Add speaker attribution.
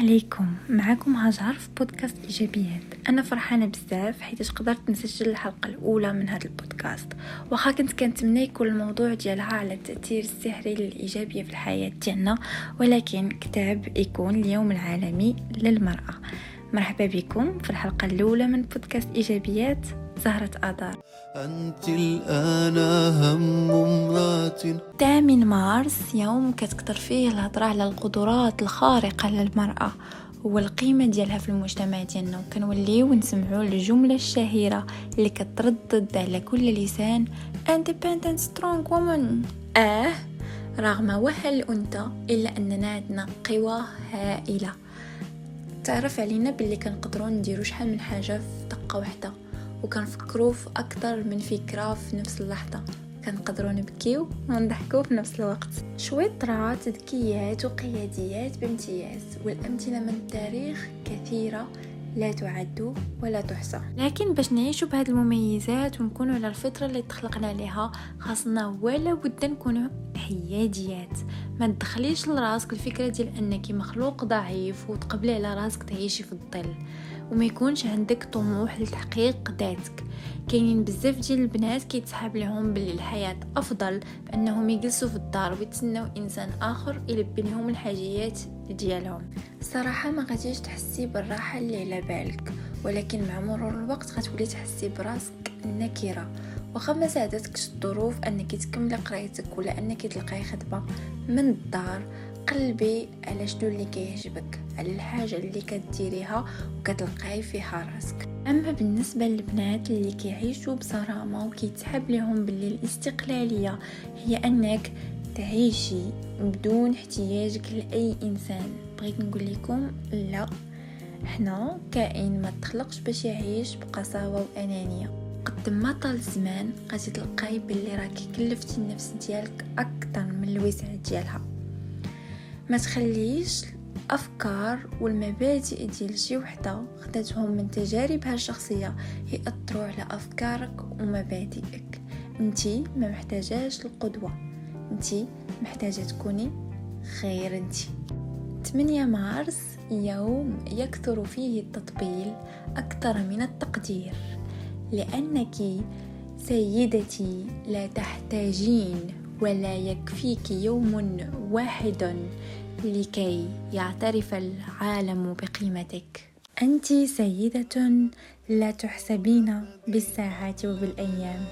Speaker 1: عليكم. معكم هاجر في بودكاست إيجابيات. أنا فرحانة بزاف حيت قدرت نسجل الحلقة الأولى من هذا البودكاست. واخا كنت كنتمنى يكون الموضوع ديالها على التأثير السحري للايجابيه في الحياة ديالنا ولكن كتاب يكون اليوم العالمي للمرأة. مرحبا بكم في الحلقة الأولى من بودكاست إيجابيات. زهرة آذار. أنت الآن هم امرأة. الثامن مارس يوم كتكثر فيه الهضرة على القدرات الخارقة للمرأة والقيمة ديالها في المجتمع ديالنا. وكنوليو نسمعوا الجملة الشهيرة اللي كتردد على كل لسان. Independent strong woman. آه رغم وهن الأنثى إلا أننا عندنا قوى هائلة. تعرف علينا باللي كنقدروا نديرو شحال من حاجة في دقة واحدة؟ وكنفكروا في أكثر من فكرة في نفس اللحظة. كنقدروا نبكيو ونضحكوا في نفس الوقت. شويطرات ذكيات وقياديات بامتياز والأمثلة من التاريخ كثيرة لا تعد ولا تحصى. لكن باش نعيشوا بهاد المميزات ونكونوا على الفطرة اللي تخلقنا عليها خاصنا ولا بد نكونوا حياديات. ما تدخليش لراسك الفكرة ديال أنك مخلوق ضعيف وتقبلي على راسك تعيشي في الظل. وما يكونش عندك طموح لتحقيق ذاتك. كاينين بزاف ديال البنات كيتسحب لهم باللي الحياة أفضل بأنهم يجلسوا في الدار ويتسناو إنسان آخر يلبي لهم الحاجيات ديالهم. الصراحه ما غاديش تحسي بالراحة اللي على بالك ولكن مع مرور الوقت غتولي تحسي براسك نكرة. واخا ما ساعدتكش الظروف أنك تكملي قرايتك ولا أنك تلقاي خدمة من الدار قلبي على شنو اللي كيعجبك؟ على الحاجة اللي كديريها وكتلقاي فيها راسك. أما بالنسبة للبنات اللي كيعيشوا بصرامة وكيتحب لهم باللي الاستقلالية هي أنك تعيشي بدون احتياجك لأي إنسان. بغيت نقول لكم لا حنا كائن ما تخلقش باش يعيش بقساوة وأنانية. قد ما طال الزمان غادي تلقاي باللي راكي كلفتي النفس ديالك أكثر من الوسع ديالها. ما تخليش الأفكار والمبادئ ديال شي وحدة خداتهم من تجاربها الشخصيه يأثروا على أفكارك ومبادئك. أنتي ما محتاجاش القدوة. انتي محتاجة تكوني غير انتي. 8 مارس يوم يكثر فيه التطبيل أكثر من التقدير لأنك سيدتي لا تحتاجين ولا يكفيك يوم واحد لكي يعترف العالم بقيمتك. انت سيدة لا تحسبين بالساعات وبالأيام.